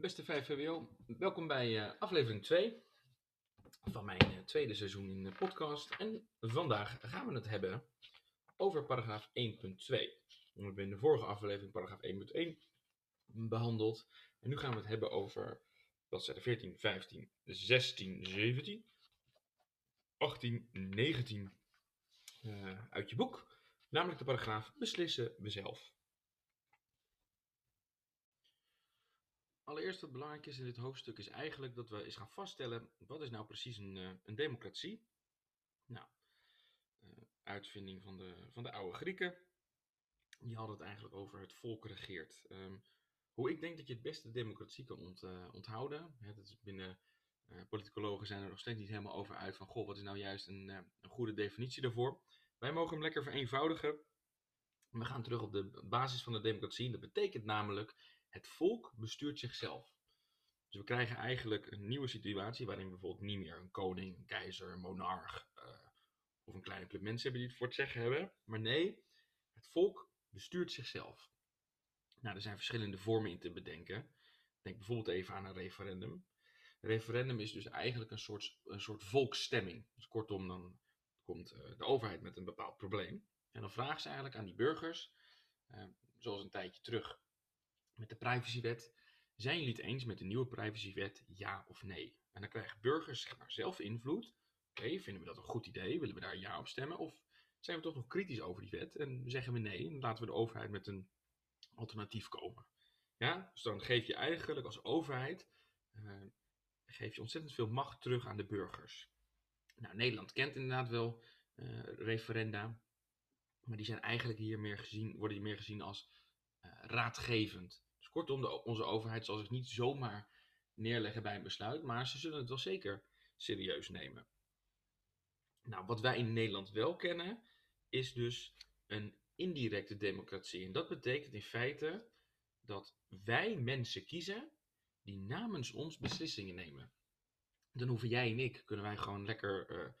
Beste 5 VWO, welkom bij uh, aflevering 2 van mijn uh, tweede seizoen in de podcast. En vandaag gaan we het hebben over paragraaf 1.2. We hebben in de vorige aflevering paragraaf 1.1 behandeld. En nu gaan we het hebben over bladzijden 14, 15, 16, 17, 18, 19 uh, uit je boek. Namelijk de paragraaf beslissen we Allereerst wat belangrijk is in dit hoofdstuk is eigenlijk dat we eens gaan vaststellen wat is nou precies een, uh, een democratie. Nou, uh, uitvinding van de, van de oude Grieken. Die hadden het eigenlijk over het volk regeert. Um, hoe ik denk dat je het beste democratie kan uh, onthouden. Hè, dat is binnen politicologen zijn er nog steeds niet helemaal over uit van goh, wat is nou juist een, een goede definitie daarvoor. Wij mogen hem lekker vereenvoudigen. We gaan terug op de basis van de democratie. Dat betekent namelijk het volk bestuurt zichzelf. Dus we krijgen eigenlijk een nieuwe situatie waarin bijvoorbeeld niet meer een koning, een keizer, een monarch uh, of een kleine club mensen hebben die het voor het zeggen hebben. Maar nee, het volk bestuurt zichzelf. Nou, er zijn verschillende vormen in te bedenken. Denk bijvoorbeeld even aan een referendum. Een referendum is dus eigenlijk een soort, een soort volksstemming. Dus kortom, dan komt uh, de overheid met een bepaald probleem. En dan vragen ze eigenlijk aan die burgers, uh, zoals een tijdje terug met de privacywet. Zijn jullie het eens met de nieuwe privacywet, ja of nee? En dan krijgen burgers maar, zelf invloed. Oké, vinden we dat een goed idee? Willen we daar ja op stemmen? Of zijn we toch nog kritisch over die wet en zeggen we nee en laten we de overheid met een alternatief komen? Ja, dus dan geef je eigenlijk als overheid uh, geef je ontzettend veel macht terug aan de burgers. Nou, Nederland kent inderdaad wel uh, referenda, maar die zijn eigenlijk hier meer gezien, worden hier meer gezien als uh, raadgevend. Kortom, de, onze overheid zal zich niet zomaar neerleggen bij een besluit, maar ze zullen het wel zeker serieus nemen. Nou, wat wij in Nederland wel kennen, is dus een indirecte democratie. En dat betekent in feite dat wij mensen kiezen die namens ons beslissingen nemen. Dan hoeven jij en ik, kunnen wij gewoon lekker uh,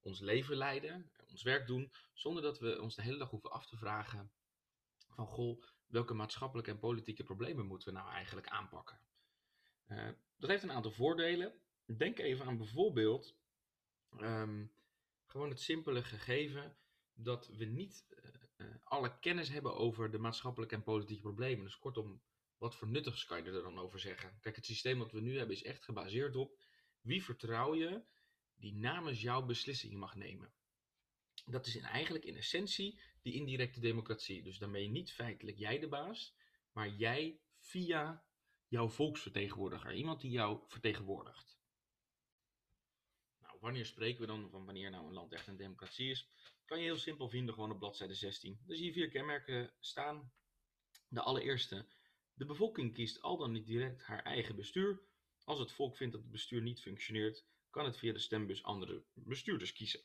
ons leven leiden, ons werk doen, zonder dat we ons de hele dag hoeven af te vragen van goh, welke maatschappelijke en politieke problemen moeten we nou eigenlijk aanpakken? Uh, dat heeft een aantal voordelen. Denk even aan bijvoorbeeld um, gewoon het simpele gegeven dat we niet uh, uh, alle kennis hebben over de maatschappelijke en politieke problemen. Dus kortom, wat voor nuttigs kan je er dan over zeggen? Kijk, het systeem wat we nu hebben is echt gebaseerd op wie vertrouw je die namens jou beslissingen mag nemen. Dat is in, eigenlijk in essentie die indirecte democratie. Dus je niet feitelijk jij de baas, maar jij via jouw volksvertegenwoordiger, iemand die jou vertegenwoordigt. Nou, wanneer spreken we dan van wanneer nou een land echt een democratie is? Kan je heel simpel vinden gewoon op bladzijde 16. Er zie je vier kenmerken staan. De allereerste, de bevolking kiest al dan niet direct haar eigen bestuur. Als het volk vindt dat het bestuur niet functioneert, kan het via de stembus andere bestuurders kiezen.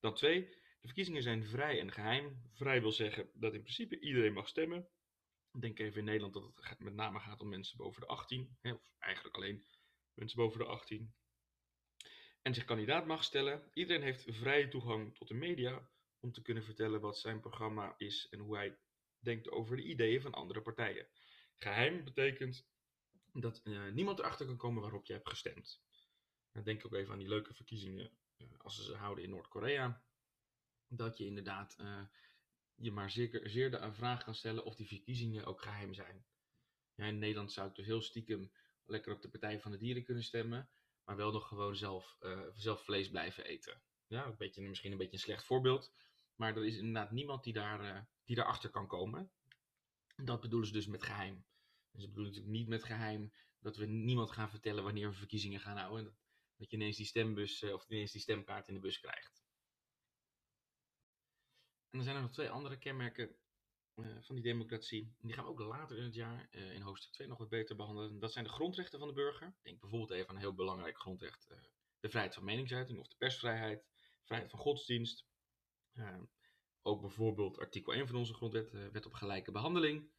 Dan twee, de verkiezingen zijn vrij en geheim. Vrij wil zeggen dat in principe iedereen mag stemmen. Denk even in Nederland dat het met name gaat om mensen boven de 18, hè, of eigenlijk alleen mensen boven de 18. En zich kandidaat mag stellen. Iedereen heeft vrije toegang tot de media om te kunnen vertellen wat zijn programma is en hoe hij denkt over de ideeën van andere partijen. Geheim betekent dat uh, niemand erachter kan komen waarop je hebt gestemd. Dan denk ook even aan die leuke verkiezingen als ze ze houden in Noord-Korea. Dat je inderdaad uh, je maar zeker, zeer de vraag kan stellen of die verkiezingen ook geheim zijn. Ja, in Nederland zou ik dus heel stiekem lekker op de Partij van de Dieren kunnen stemmen, maar wel nog gewoon zelf, zelf vlees blijven eten. Ja, een beetje, misschien een beetje een slecht voorbeeld, maar er is inderdaad niemand die, daar, die daarachter kan komen. Dat bedoelen ze dus met geheim. Dus ik bedoel natuurlijk niet met geheim dat we niemand gaan vertellen wanneer we verkiezingen gaan houden. Dat, dat je ineens die stembus uh, of ineens die stemkaart in de bus krijgt. En dan zijn er nog twee andere kenmerken uh, van die democratie. Die gaan we ook later in het jaar uh, in hoofdstuk 2 nog wat beter behandelen. Dat zijn de grondrechten van de burger. Denk bijvoorbeeld even aan een heel belangrijk grondrecht. de vrijheid van meningsuiting of de persvrijheid. Vrijheid van godsdienst. ook bijvoorbeeld artikel 1 van onze grondwet, wet op gelijke behandeling.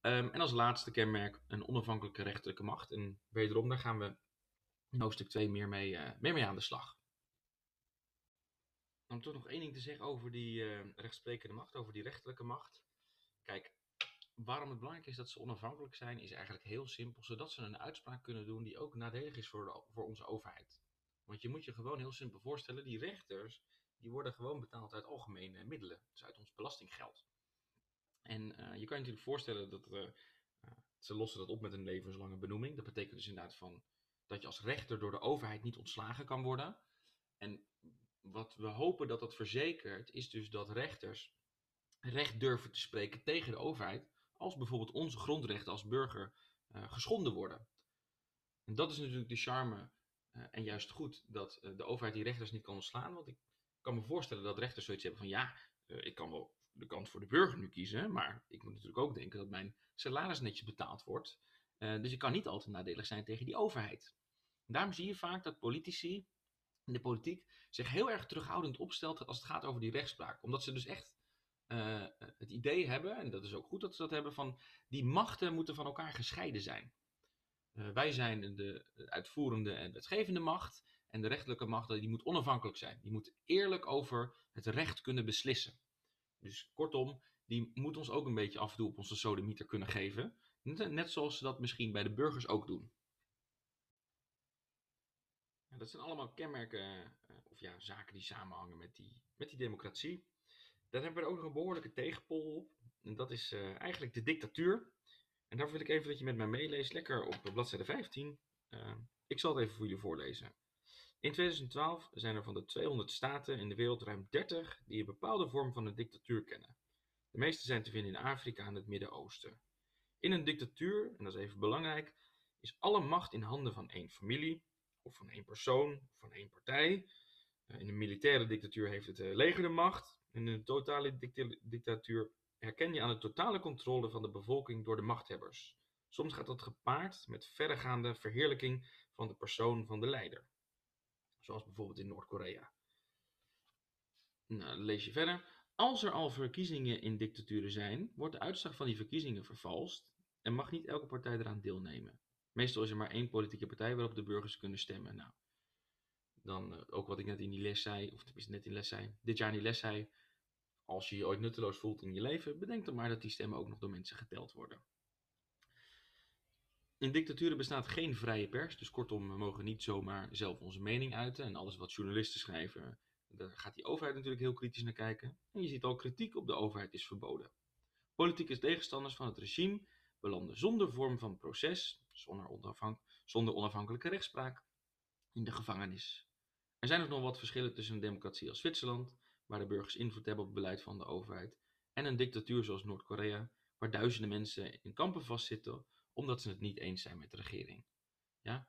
Um, en als laatste kenmerk een onafhankelijke rechterlijke macht. En wederom, daar gaan we in hoofdstuk 2 meer mee, uh, meer mee aan de slag. Om toch nog één ding te zeggen over die uh, rechtsprekende macht, over die rechterlijke macht. Kijk, waarom het belangrijk is dat ze onafhankelijk zijn, is eigenlijk heel simpel. Zodat ze een uitspraak kunnen doen die ook nadelig is voor, voor onze overheid. Want je moet je gewoon heel simpel voorstellen, die rechters, die worden gewoon betaald uit algemene middelen. Dus uit ons belastinggeld. En uh, je kan je natuurlijk voorstellen dat ze lossen dat op met een levenslange benoeming. Dat betekent dus inderdaad van dat je als rechter door de overheid niet ontslagen kan worden. En wat we hopen dat dat verzekert, is dus dat rechters recht durven te spreken tegen de overheid, als bijvoorbeeld onze grondrechten als burger uh, geschonden worden. En dat is natuurlijk de charme uh, en juist goed dat uh, de overheid die rechters niet kan ontslaan. Want ik kan me voorstellen dat rechters zoiets hebben van ja, ik kan wel de kant voor de burger nu kiezen, maar ik moet natuurlijk ook denken dat mijn salaris netjes betaald wordt. Dus ik kan niet altijd nadelig zijn tegen die overheid. Daarom zie je vaak dat politici in de politiek zich heel erg terughoudend opstelt als het gaat over die rechtspraak. Omdat ze dus echt uh, het idee hebben, en dat is ook goed dat ze dat hebben, van die machten moeten van elkaar gescheiden zijn. Uh, wij zijn de uitvoerende en wetgevende macht. En de rechterlijke macht die moet onafhankelijk zijn. Die moet eerlijk over het recht kunnen beslissen. Dus kortom, die moet ons ook een beetje af en toe op onze sodemieter kunnen geven. Net zoals ze dat misschien bij de burgers ook doen. Dat zijn allemaal kenmerken, of ja, zaken die samenhangen met die, met die democratie. Dan hebben we ook nog een behoorlijke tegenpol op. En dat is uh, eigenlijk de dictatuur. En daarvoor wil ik even dat je met mij meeleest, lekker op bladzijde 15. Uh, ik zal het even voor jullie voorlezen. In 2012 zijn er van de 200 staten in de wereld ruim 30 die een bepaalde vorm van een dictatuur kennen. De meeste zijn te vinden in Afrika en het Midden-Oosten. In een dictatuur, en dat is even belangrijk, is alle macht in handen van één familie, of van één persoon, of van één partij. Uh, in een militaire dictatuur heeft het leger de macht, in een totale dictatuur herken je aan de totale controle van de bevolking door de machthebbers. Soms gaat dat gepaard met verregaande verheerlijking van de persoon van de leider. Zoals bijvoorbeeld in Noord-Korea. Nou, lees je verder. Als er al verkiezingen in dictaturen zijn, wordt de uitslag van die verkiezingen vervalst en mag niet elke partij eraan deelnemen. Meestal is er maar één politieke partij waarop de burgers kunnen stemmen. Nou, dan uh, ook wat ik net in die les zei, of tenminste net in les zei, dit jaar in die les zei, als je je ooit nutteloos voelt in je leven, bedenk dan maar dat die stemmen ook nog door mensen geteld worden. In dictaturen bestaat geen vrije pers, dus kortom, we mogen niet zomaar zelf onze mening uiten. En alles wat journalisten schrijven, daar gaat die overheid natuurlijk heel kritisch naar kijken. En je ziet al, kritiek op de overheid is verboden. Politieke tegenstanders van het regime belanden zonder vorm van proces, zonder, zonder onafhankelijke rechtspraak, in de gevangenis. Er zijn ook nog wat verschillen tussen een democratie als Zwitserland, waar de burgers invloed hebben op het beleid van de overheid, en een dictatuur zoals Noord-Korea, waar duizenden mensen in kampen vastzitten omdat ze het niet eens zijn met de regering. Ja?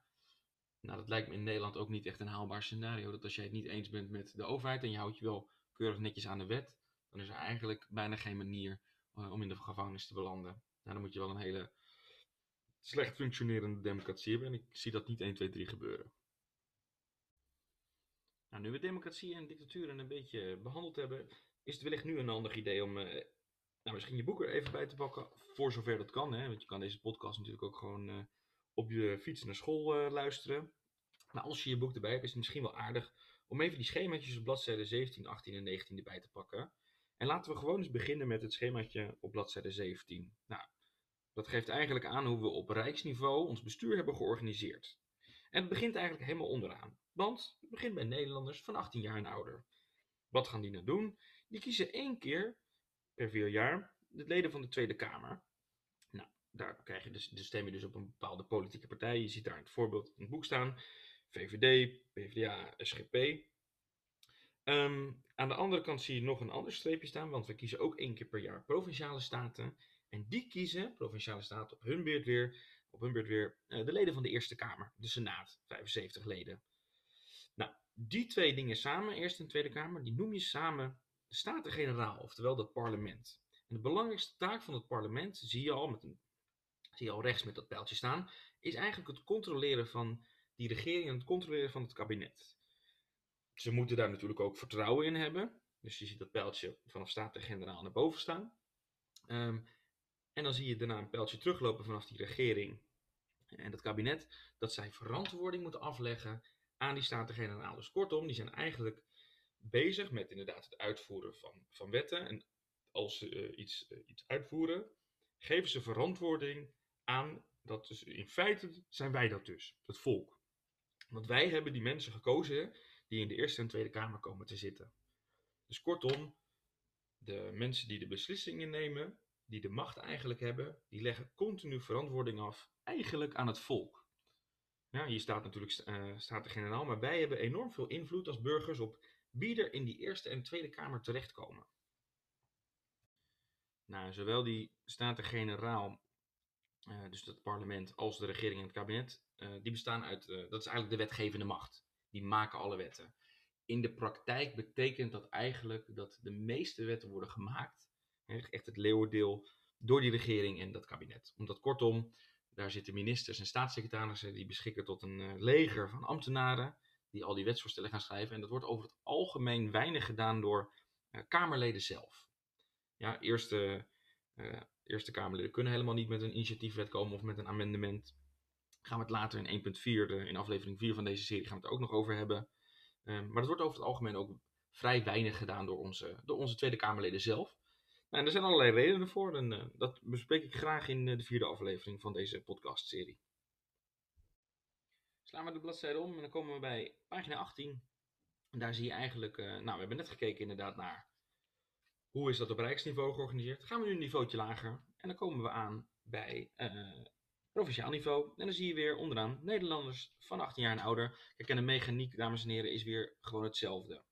Nou, dat lijkt me in Nederland ook niet echt een haalbaar scenario. Dat als jij het niet eens bent met de overheid en je houdt je wel keurig netjes aan de wet, dan is er eigenlijk bijna geen manier uh, om in de gevangenis te belanden. Nou, dan moet je wel een hele slecht functionerende democratie hebben. En ik zie dat niet 1, 2, 3 gebeuren. Nou, nu we democratie en dictaturen een beetje behandeld hebben, is het wellicht nu een handig idee om uh, nou, misschien je boek er even bij te pakken, voor zover dat kan. Hè? Want je kan deze podcast natuurlijk ook gewoon uh, op je fiets naar school uh, luisteren. Maar als je je boek erbij hebt, is het misschien wel aardig om even die schemaatjes op bladzijde 17, 18 en 19 erbij te pakken. En laten we gewoon eens beginnen met het schemaatje op bladzijde 17. Nou, dat geeft eigenlijk aan hoe we op rijksniveau ons bestuur hebben georganiseerd. En het begint eigenlijk helemaal onderaan. Want het begint bij Nederlanders van 18 jaar en ouder. Wat gaan die nou doen? Die kiezen één keer per vier jaar de leden van de Tweede Kamer. Daar krijg je dus, de stem je dus op een bepaalde politieke partij. Je ziet daar het voorbeeld in het boek staan. VVD, PvdA, SGP. Um, aan de andere kant zie je nog een ander streepje staan, want we kiezen ook één keer per jaar provinciale staten. En die kiezen, provinciale staten, op hun beurt weer, op hun beurt weer uh, de leden van de Eerste Kamer, de Senaat, 75 leden. Nou, die twee dingen samen, Eerste en Tweede Kamer, die noem je samen de Staten-Generaal, oftewel dat parlement. En de belangrijkste taak van het parlement, zie je al, met een, zie je al rechts met dat pijltje staan, is eigenlijk het controleren van die regering en het controleren van het kabinet. Ze moeten daar natuurlijk ook vertrouwen in hebben. Dus je ziet dat pijltje vanaf Staten-Generaal naar boven staan. Um, en dan zie je daarna een pijltje teruglopen vanaf die regering en het kabinet, dat zij verantwoording moeten afleggen aan die Staten-Generaal. Dus kortom, die zijn eigenlijk bezig met inderdaad het uitvoeren van, van wetten. En als ze uh, iets, uh, iets uitvoeren, geven ze verantwoording aan, dat dus in feite zijn wij dat dus, het volk. Want wij hebben die mensen gekozen die in de Eerste en Tweede Kamer komen te zitten. Dus kortom, de mensen die de beslissingen nemen, die de macht eigenlijk hebben, die leggen continu verantwoording af, eigenlijk aan het volk. Ja, hier staat natuurlijk uh, staat de generaal, maar wij hebben enorm veel invloed als burgers op wie er in die Eerste en Tweede Kamer terechtkomen. Nou, zowel die Staten-Generaal, uh, dus het parlement, als de regering en het kabinet, uh, die bestaan uit, dat is eigenlijk de wetgevende macht. Die maken alle wetten. In de praktijk betekent dat eigenlijk dat de meeste wetten worden gemaakt, echt het leeuwendeel, door die regering en dat kabinet. Omdat kortom, daar zitten ministers en staatssecretarissen die beschikken tot een leger van ambtenaren die al die wetsvoorstellen gaan schrijven. En dat wordt over het algemeen weinig gedaan door Kamerleden zelf. Ja, eerste, uh, eerste Kamerleden kunnen helemaal niet met een initiatiefwet komen of met een amendement. Gaan we het later in 1.4, in aflevering 4 van deze serie, gaan we het ook nog over hebben. Um, maar dat wordt over het algemeen ook vrij weinig gedaan door onze, door onze Tweede Kamerleden zelf. Nou, en er zijn allerlei redenen voor en uh, dat bespreek ik graag in de vierde aflevering van deze podcastserie. Slaan we de bladzijde om en dan komen we bij pagina 18. En daar zie je eigenlijk, nou we hebben net gekeken inderdaad naar hoe is dat op rijksniveau georganiseerd. Gaan we nu een niveautje lager en dan komen we aan bij provinciaal niveau. En dan zie je weer onderaan Nederlanders van 18 jaar en ouder. Kijk, en de mechaniek, dames en heren, is weer gewoon hetzelfde.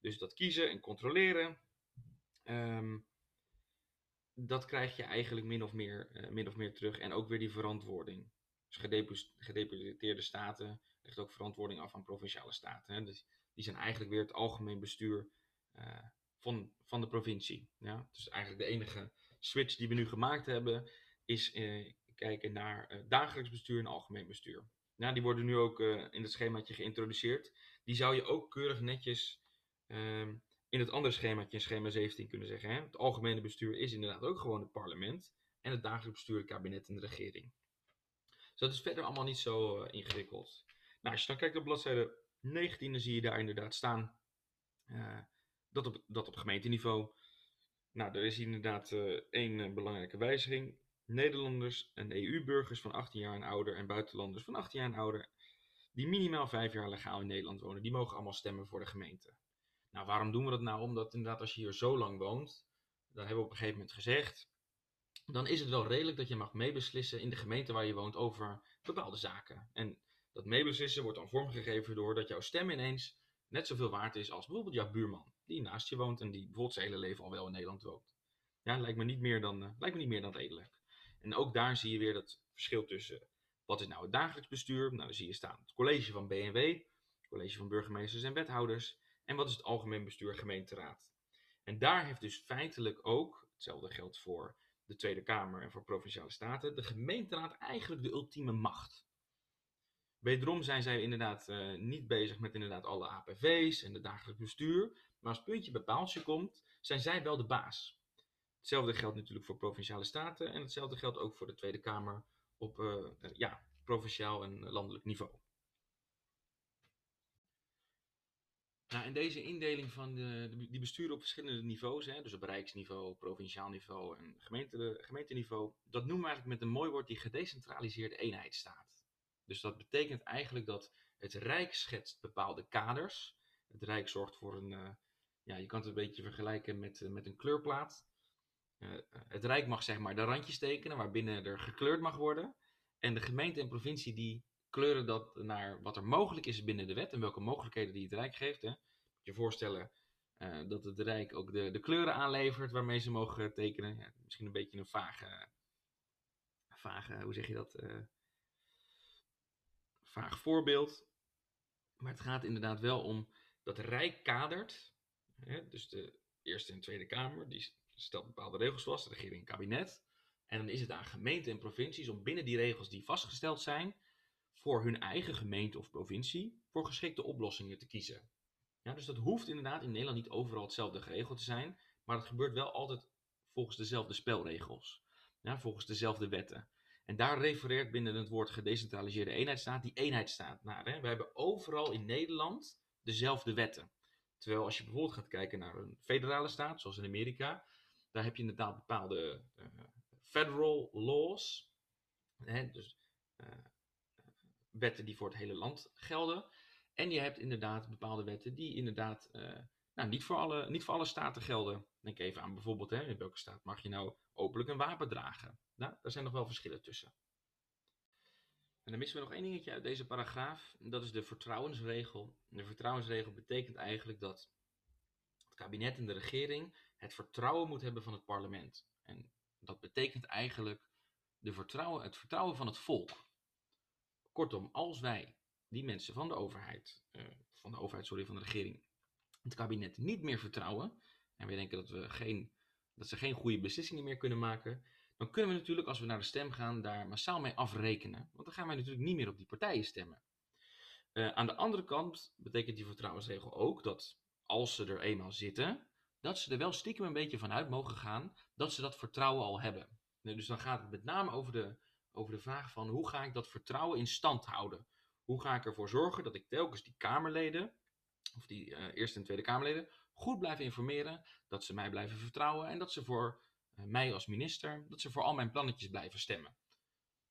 Dus dat kiezen en controleren. Um, dat krijg je eigenlijk min of, meer, uh, min of meer terug. En ook weer die verantwoording. Dus gedeputeerde staten legt ook verantwoording af aan provinciale staten. Hè. Dus die zijn eigenlijk weer het algemeen bestuur uh, van, van de provincie. Ja. Dus eigenlijk de enige switch die we nu gemaakt hebben, is uh, kijken naar dagelijks bestuur en algemeen bestuur. Nou, die worden nu ook in het schemaatje geïntroduceerd. Die zou je ook keurig netjes ehm, in het andere schemaatje, schema 17, kunnen zeggen. Hè? Het algemene bestuur is inderdaad ook gewoon het parlement. En het dagelijks bestuur, het kabinet en de regering. Dus dat is verder allemaal niet zo uh, ingewikkeld. Nou, als je dan kijkt op bladzijde 19, dan zie je daar inderdaad staan dat, op, dat op gemeenteniveau. Nou, er is inderdaad uh, één belangrijke wijziging. Nederlanders en EU-burgers van 18 jaar en ouder en buitenlanders van 18 jaar en ouder, die minimaal 5 jaar legaal in Nederland wonen, die mogen allemaal stemmen voor de gemeente. Nou, waarom doen we dat nou? Omdat inderdaad als je hier zo lang woont, dan hebben we op een gegeven moment gezegd, dan is het wel redelijk dat je mag meebeslissen in de gemeente waar je woont over bepaalde zaken. En dat meebeslissen wordt dan vormgegeven door dat jouw stem ineens net zoveel waard is als bijvoorbeeld jouw buurman, die naast je woont en die bijvoorbeeld zijn hele leven al wel in Nederland woont. Ja, lijkt me niet meer dan, uh, lijkt me niet meer dan redelijk. En ook daar zie je weer dat verschil tussen wat is nou het dagelijks bestuur. Nou, dan zie je staan het college van BNW, het college van burgemeesters en wethouders en wat is het algemeen bestuur gemeenteraad. En daar heeft dus feitelijk ook, hetzelfde geldt voor de Tweede Kamer en voor Provinciale Staten, de gemeenteraad eigenlijk de ultieme macht. Wederom zijn zij inderdaad uh, niet bezig met inderdaad alle APV's en het dagelijks bestuur, maar als puntje bij paaltje komt, zijn zij wel de baas. Hetzelfde geldt natuurlijk voor Provinciale Staten en hetzelfde geldt ook voor de Tweede Kamer op uh, ja, provinciaal en landelijk niveau. Nou, in deze indeling van de, die besturen op verschillende niveaus, hè, dus op rijksniveau, provinciaal niveau en gemeente, gemeenteniveau, dat noemen we eigenlijk met een mooi woord die gedecentraliseerde eenheid staat. Dus dat betekent eigenlijk dat het Rijk schetst bepaalde kaders. Het Rijk zorgt voor een, uh, ja, je kan het een beetje vergelijken met, uh, met een kleurplaat. Uh, het Rijk mag zeg maar de randjes tekenen waarbinnen er gekleurd mag worden. En de gemeente en provincie die kleuren dat naar wat er mogelijk is binnen de wet en welke mogelijkheden die het Rijk geeft. Hè. Moet je voorstellen dat het Rijk ook de, de kleuren aanlevert waarmee ze mogen tekenen. Ja, misschien een beetje een vage, vage hoe zeg je dat? Vaag voorbeeld. Maar het gaat inderdaad wel om dat Rijk kadert. Hè, dus de Eerste en Tweede Kamer, die stelt bepaalde regels vast, de regering en kabinet. En dan is het aan gemeenten en provincies om binnen die regels die vastgesteld zijn, voor hun eigen gemeente of provincie voor geschikte oplossingen te kiezen. Ja, dus dat hoeft inderdaad in Nederland niet overal hetzelfde geregeld te zijn, maar het gebeurt wel altijd volgens dezelfde spelregels, ja, volgens dezelfde wetten. En daar refereert binnen het woord gedecentraliseerde eenheidsstaat die eenheidsstaat naar. Hè. We hebben overal in Nederland dezelfde wetten. Terwijl als je bijvoorbeeld gaat kijken naar een federale staat, zoals in Amerika, daar heb je inderdaad bepaalde uh, federal laws. Hè, dus wetten die voor het hele land gelden. En je hebt inderdaad bepaalde wetten die inderdaad nou, niet, voor alle, niet voor alle staten gelden. Denk even aan bijvoorbeeld, hè, in welke staat mag je nou openlijk een wapen dragen? Nou, daar zijn nog wel verschillen tussen. En dan missen we nog één dingetje uit deze paragraaf. Dat is de vertrouwensregel. De vertrouwensregel betekent eigenlijk dat het kabinet en de regering het vertrouwen moet hebben van het parlement. En dat betekent eigenlijk de vertrouwen, het vertrouwen van het volk. Kortom, als wij die mensen van de overheid, uh, van de overheid, sorry, van de regering, het kabinet niet meer vertrouwen, en we denken dat, we geen, dat ze geen goede beslissingen meer kunnen maken, dan kunnen we natuurlijk, als we naar de stem gaan, daar massaal mee afrekenen. Want dan gaan wij natuurlijk niet meer op die partijen stemmen. Uh, aan de andere kant betekent die vertrouwensregel ook dat als ze er eenmaal zitten, dat ze er wel stiekem een beetje vanuit mogen gaan dat ze dat vertrouwen al hebben. Dus dan gaat het met name over de, over de vraag van hoe ga ik dat vertrouwen in stand houden? Hoe ga ik ervoor zorgen dat ik telkens die Kamerleden, of die uh, Eerste en Tweede Kamerleden, goed blijf informeren, dat ze mij blijven vertrouwen en dat ze voor uh, mij als minister, dat ze voor al mijn plannetjes blijven stemmen.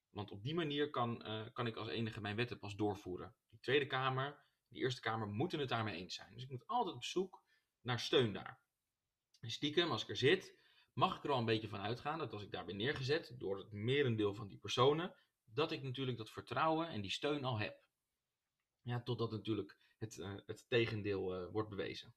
Want op die manier kan, uh, kan ik als enige mijn wetten pas doorvoeren. Die Tweede Kamer, die Eerste Kamer moeten het daarmee eens zijn. Dus ik moet altijd op zoek naar steun daar. En stiekem, als ik er zit, mag ik er al een beetje van uitgaan dat als ik daar ben neergezet door het merendeel van die personen, dat ik natuurlijk dat vertrouwen en die steun al heb. Ja, totdat natuurlijk het, uh, het tegendeel uh, wordt bewezen.